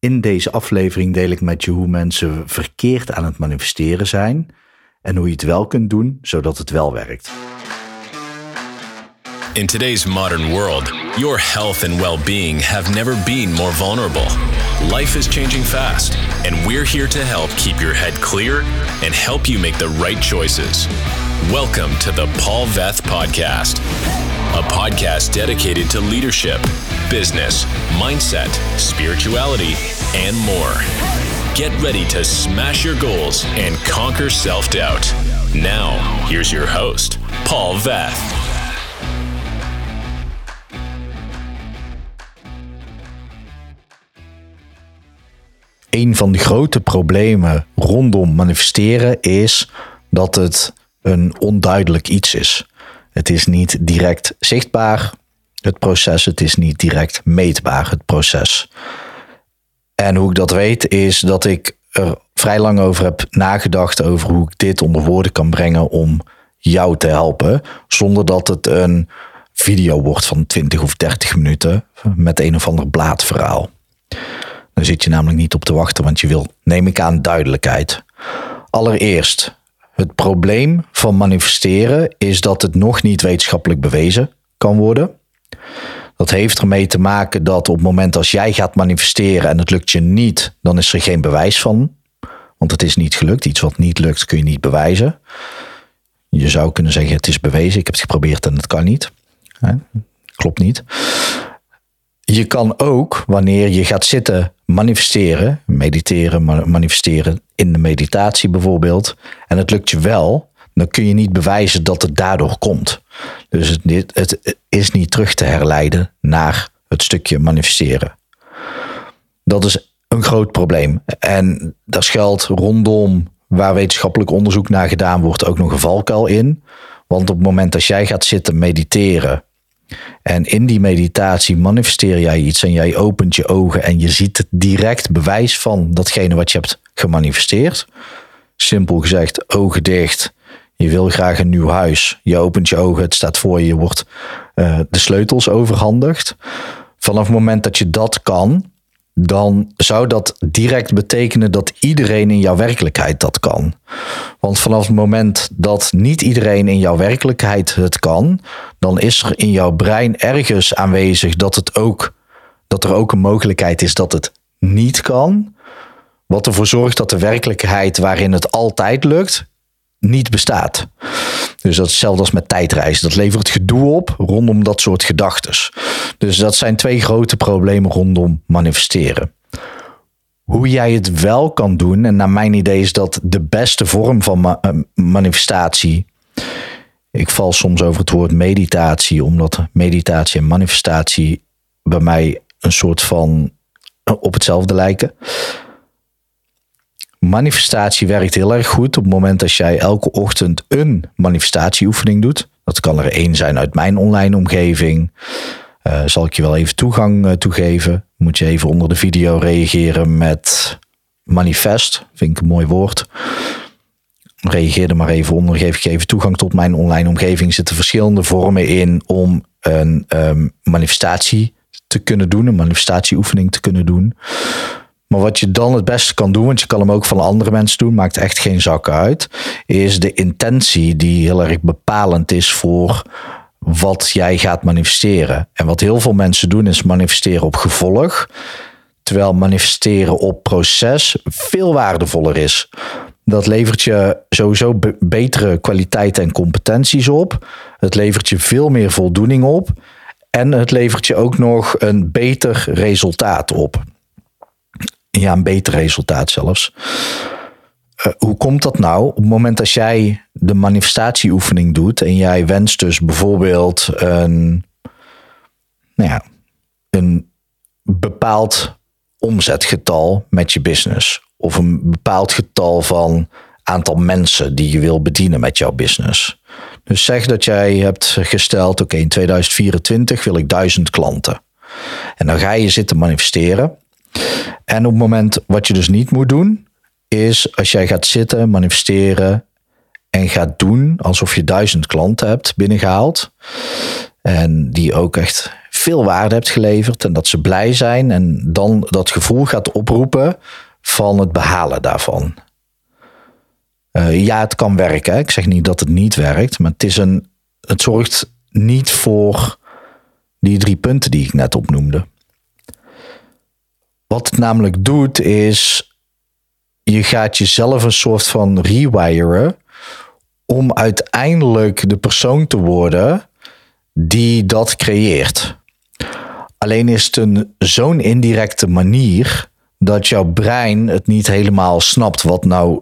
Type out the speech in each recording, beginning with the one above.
In deze aflevering deel ik met je hoe mensen verkeerd aan het manifesteren zijn en hoe je het wel kunt doen zodat het wel werkt. In today's modern world, your health and well being have never been more vulnerable. Life is changing fast, and we're here to help keep your head clear and help you make the right choices. Welcome to the Paul Veth Podcast, a podcast dedicated to leadership, business, mindset, spirituality, and more. Get ready to smash your goals and conquer self doubt. Now, here's your host, Paul Veth. Een van de grote problemen rondom manifesteren is dat het een onduidelijk iets is. Het is niet direct zichtbaar, het proces. Het is niet direct meetbaar, het proces. En hoe ik dat weet is dat ik er vrij lang over heb nagedacht over hoe ik dit onder woorden kan brengen om jou te helpen, zonder dat het een video wordt van 20 of 30 minuten met een of ander blaadverhaal. Daar zit je namelijk niet op te wachten, want je wil, neem ik aan, duidelijkheid. Allereerst, het probleem van manifesteren is dat het nog niet wetenschappelijk bewezen kan worden. Dat heeft ermee te maken dat op het moment als jij gaat manifesteren en het lukt je niet, dan is er geen bewijs van. Want het is niet gelukt. Iets wat niet lukt kun je niet bewijzen. Je zou kunnen zeggen het is bewezen. Ik heb het geprobeerd en het kan niet. Klopt niet. Je kan ook, wanneer je gaat zitten manifesteren, mediteren, manifesteren in de meditatie bijvoorbeeld, en het lukt je wel, dan kun je niet bewijzen dat het daardoor komt. Dus het, het is niet terug te herleiden naar het stukje manifesteren. Dat is een groot probleem. En daar schuilt rondom waar wetenschappelijk onderzoek naar gedaan wordt ook nog een valkuil in. Want op het moment dat jij gaat zitten mediteren en in die meditatie manifesteer jij iets en jij opent je ogen en je ziet het direct bewijs van datgene wat je hebt gemanifesteerd. Simpel gezegd, ogen dicht. Je wil graag een nieuw huis. Je opent je ogen, het staat voor je, je wordt uh, de sleutels overhandigd. Vanaf het moment dat je dat kan, dan zou dat direct betekenen dat iedereen in jouw werkelijkheid dat kan. Want vanaf het moment dat niet iedereen in jouw werkelijkheid het kan, dan is er in jouw brein ergens aanwezig dat, het ook, dat er ook een mogelijkheid is dat het niet kan. Wat ervoor zorgt dat de werkelijkheid waarin het altijd lukt, niet bestaat. Dus dat is hetzelfde als met tijdreizen. Dat levert gedoe op rondom dat soort gedachten. Dus dat zijn twee grote problemen rondom manifesteren. Hoe jij het wel kan doen, en naar mijn idee is dat de beste vorm van eh, manifestatie. Ik val soms over het woord meditatie, omdat meditatie en manifestatie bij mij een soort van eh, op hetzelfde lijken. Manifestatie werkt heel erg goed op het moment dat jij elke ochtend een manifestatieoefening doet. Dat kan er één zijn uit mijn online omgeving. Uh, zal ik je wel even toegang uh, toegeven. Moet je even onder de video reageren met manifest. Vind ik een mooi woord. Reageer er maar even onder. Geef ik even toegang tot mijn online omgeving. Zitten verschillende vormen in om een um, manifestatie te kunnen doen. Een manifestatieoefening te kunnen doen. Maar wat je dan het beste kan doen, want je kan hem ook van andere mensen doen, maakt echt geen zak uit, is de intentie die heel erg bepalend is voor wat jij gaat manifesteren. En wat heel veel mensen doen is manifesteren op gevolg, terwijl manifesteren op proces veel waardevoller is. Dat levert je sowieso betere kwaliteiten en competenties op. Het levert je veel meer voldoening op. En het levert je ook nog een beter resultaat op ja, een beter resultaat zelfs. Uh, hoe komt dat nou? Op het moment dat jij de manifestatieoefening doet en jij wenst dus bijvoorbeeld een, nou ja, een bepaald omzetgetal met je business. Of een bepaald getal van aantal mensen die je wil bedienen met jouw business. Dus zeg dat jij hebt gesteld, oké, in 2024 wil ik duizend klanten. En dan ga je zitten manifesteren. En op het moment wat je dus niet moet doen, is als jij gaat zitten, manifesteren en gaat doen alsof je duizend klanten hebt binnengehaald. En die ook echt veel waarde hebt geleverd en dat ze blij zijn en dan dat gevoel gaat oproepen van het behalen daarvan. Uh, ja, het kan werken. Ik zeg niet dat het niet werkt, maar het, is een, het zorgt niet voor die drie punten die ik net opnoemde. Wat het namelijk doet is, je gaat jezelf een soort van rewiren om uiteindelijk de persoon te worden die dat creëert. Alleen is het een zo'n indirecte manier dat jouw brein het niet helemaal snapt wat nou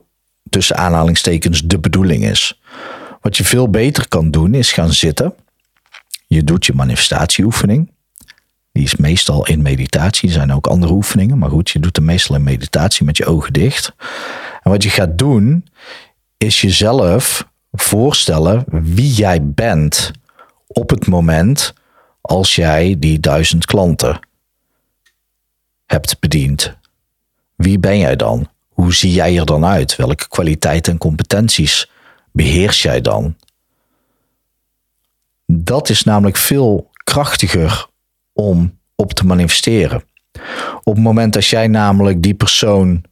tussen aanhalingstekens de bedoeling is. Wat je veel beter kan doen is gaan zitten. Je doet je manifestatieoefening. Die is meestal in meditatie. Er zijn ook andere oefeningen. Maar goed, je doet hem meestal in meditatie met je ogen dicht. En wat je gaat doen, is jezelf voorstellen wie jij bent op het moment als jij die duizend klanten hebt bediend. Wie ben jij dan? Hoe zie jij er dan uit? Welke kwaliteiten en competenties beheers jij dan? Dat is namelijk veel krachtiger om op te manifesteren. Op het moment dat jij namelijk die persoon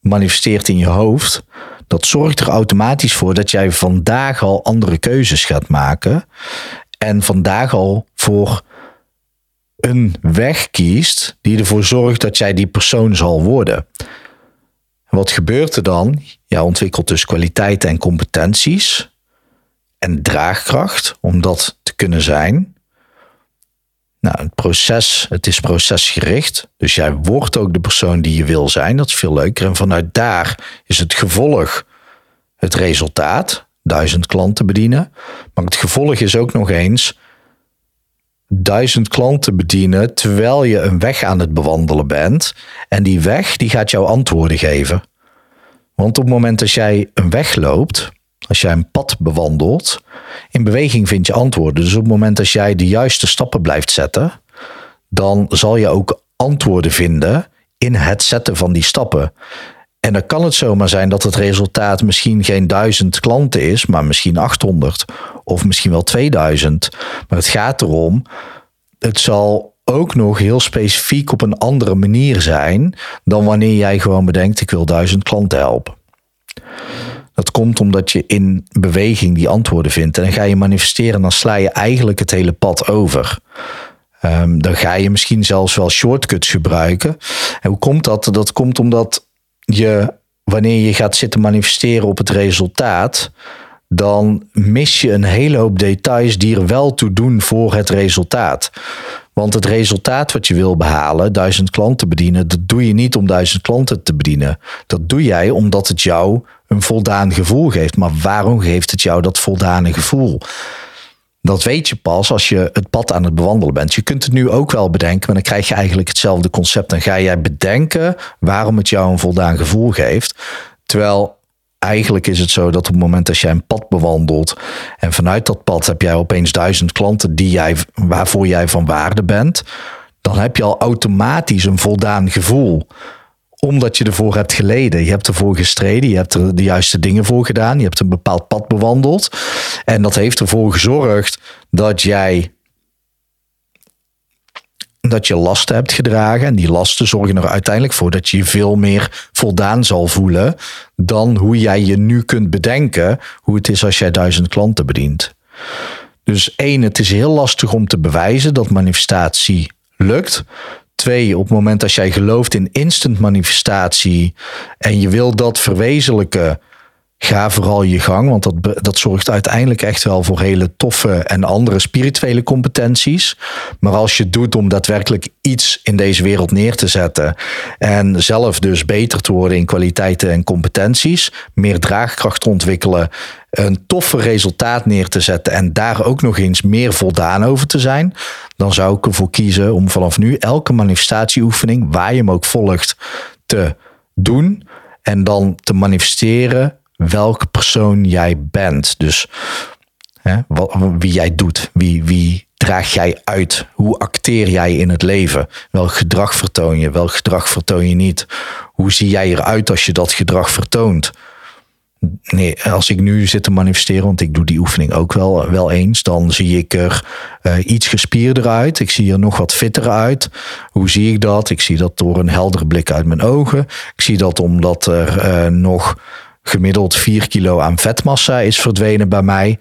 manifesteert in je hoofd, dat zorgt er automatisch voor dat jij vandaag al andere keuzes gaat maken en vandaag al voor een weg kiest die ervoor zorgt dat jij die persoon zal worden. wat gebeurt er dan? Je ontwikkelt dus kwaliteiten en competenties en draagkracht om dat te kunnen zijn. Nou, het proces, het is procesgericht. Dus jij wordt ook de persoon die je wil zijn. Dat is veel leuker. En vanuit daar is het gevolg het resultaat. Duizend klanten bedienen. Maar het gevolg is ook nog eens duizend klanten bedienen terwijl je een weg aan het bewandelen bent. En die weg die gaat jou antwoorden geven. Want op het moment dat jij een weg loopt, als jij een pad bewandelt, in beweging vind je antwoorden. Dus op het moment dat jij de juiste stappen blijft zetten, dan zal je ook antwoorden vinden in het zetten van die stappen. En dan kan het zomaar zijn dat het resultaat misschien geen duizend klanten is, maar misschien 800 of misschien wel 2000. Maar het gaat erom, het zal ook nog heel specifiek op een andere manier zijn dan wanneer jij gewoon bedenkt: ik wil duizend klanten helpen. Dat komt omdat je in beweging die antwoorden vindt. En dan ga je manifesteren, dan sla je eigenlijk het hele pad over. Um, dan ga je misschien zelfs wel shortcuts gebruiken. En hoe komt dat? Dat komt omdat je, wanneer je gaat zitten manifesteren op het resultaat, dan mis je een hele hoop details die er wel toe doen voor het resultaat. Want het resultaat wat je wil behalen, duizend klanten bedienen, dat doe je niet om duizend klanten te bedienen. Dat doe jij omdat het jou een voldaan gevoel geeft. Maar waarom geeft het jou dat voldane gevoel? Dat weet je pas als je het pad aan het bewandelen bent. Je kunt het nu ook wel bedenken, maar dan krijg je eigenlijk hetzelfde concept. Dan ga jij bedenken waarom het jou een voldaan gevoel geeft. Terwijl eigenlijk is het zo dat op het moment dat jij een pad bewandelt en vanuit dat pad heb jij opeens duizend klanten die jij, waarvoor jij van waarde bent, dan heb je al automatisch een voldaan gevoel omdat je ervoor hebt geleden. Je hebt ervoor gestreden, je hebt er de juiste dingen voor gedaan, je hebt een bepaald pad bewandeld. En dat heeft ervoor gezorgd dat jij dat je lasten hebt gedragen. En die lasten zorgen er uiteindelijk voor dat je je veel meer voldaan zal voelen dan hoe jij je nu kunt bedenken hoe het is als jij duizend klanten bedient. Dus één, het is heel lastig om te bewijzen dat manifestatie lukt. Twee, op het moment dat jij gelooft in instant manifestatie en je wil dat verwezenlijken, ga vooral je gang, want dat, dat zorgt uiteindelijk echt wel voor hele toffe en andere spirituele competenties. Maar als je het doet om daadwerkelijk iets in deze wereld neer te zetten en zelf dus beter te worden in kwaliteiten en competenties, meer draagkracht ontwikkelen, een toffe resultaat neer te zetten en daar ook nog eens meer voldaan over te zijn, dan zou ik ervoor kiezen om vanaf nu elke manifestatieoefening, waar je hem ook volgt, te doen en dan te manifesteren welke persoon jij bent. Dus hè, wat, wie jij doet, wie, wie draag jij uit? Hoe acteer jij in het leven? Welk gedrag vertoon je? Welk gedrag vertoon je niet? Hoe zie jij eruit als je dat gedrag vertoont? nee, als ik nu zit te manifesteren, want ik doe die oefening ook wel, wel eens, dan zie ik er uh, iets gespierder uit. Ik zie er nog wat fitter uit. Hoe zie ik dat? Ik zie dat door een heldere blik uit mijn ogen. Ik zie dat omdat er uh, nog gemiddeld 4 kilo aan vetmassa is verdwenen bij mij.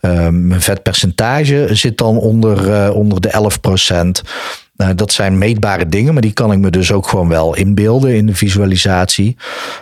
Uh, mijn vetpercentage zit dan onder, onder de 11 procent. Nou, dat zijn meetbare dingen, maar die kan ik me dus ook gewoon wel inbeelden in de visualisatie.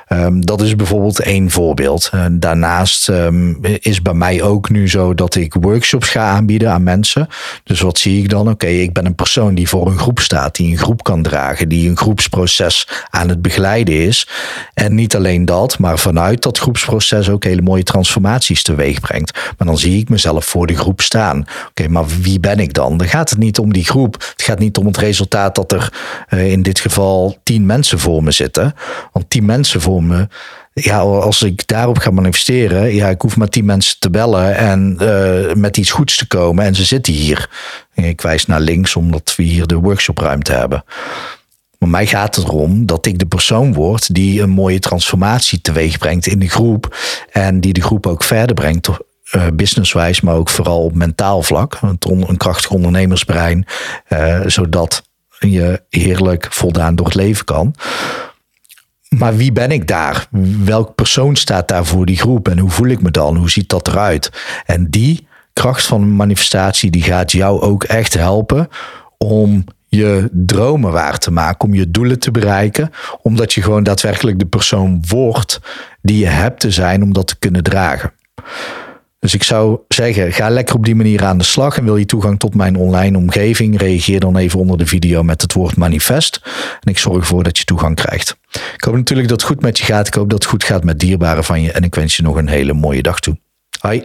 Um, dat is bijvoorbeeld één voorbeeld. Uh, daarnaast um, is bij mij ook nu zo dat ik workshops ga aanbieden aan mensen. Dus wat zie ik dan? Oké, ik ben een persoon die voor een groep staat, die een groep kan dragen, die een groepsproces aan het begeleiden is. En niet alleen dat, maar vanuit dat groepsproces ook hele mooie transformaties teweeg brengt. Maar dan zie ik mezelf voor de groep staan. Oké, maar wie ben ik dan? Dan gaat het niet om die groep. Het gaat niet om het resultaat dat er uh, in dit geval tien mensen voor me zitten. Want tien mensen voor me, ja, als ik daarop ga manifesteren, ja, ik hoef maar tien mensen te bellen en uh, met iets goeds te komen en ze zitten hier. Ik wijs naar links omdat we hier de workshopruimte hebben. Maar mij gaat het erom dat ik de persoon word die een mooie transformatie teweeg brengt in de groep. En die de groep ook verder brengt uh, businesswijs, maar ook vooral op mentaal vlak. Een, een krachtig ondernemersbrein, uh, zodat je heerlijk voldaan door het leven kan. Maar wie ben ik daar? Welk persoon staat daar voor die groep? En hoe voel ik me dan? Hoe ziet dat eruit? En die kracht van manifestatie, die gaat jou ook echt helpen om je dromen waar te maken, om je doelen te bereiken, omdat je gewoon daadwerkelijk de persoon wordt die je hebt te zijn om dat te kunnen dragen. Dus ik zou zeggen, ga lekker op die manier aan de slag. En wil je toegang tot mijn online omgeving, reageer dan even onder de video met het woord manifest. En ik zorg ervoor dat je toegang krijgt. Ik hoop natuurlijk dat het goed met je gaat. Ik hoop dat het goed gaat met dierbaren van je. En ik wens je nog een hele mooie dag toe. Hoi.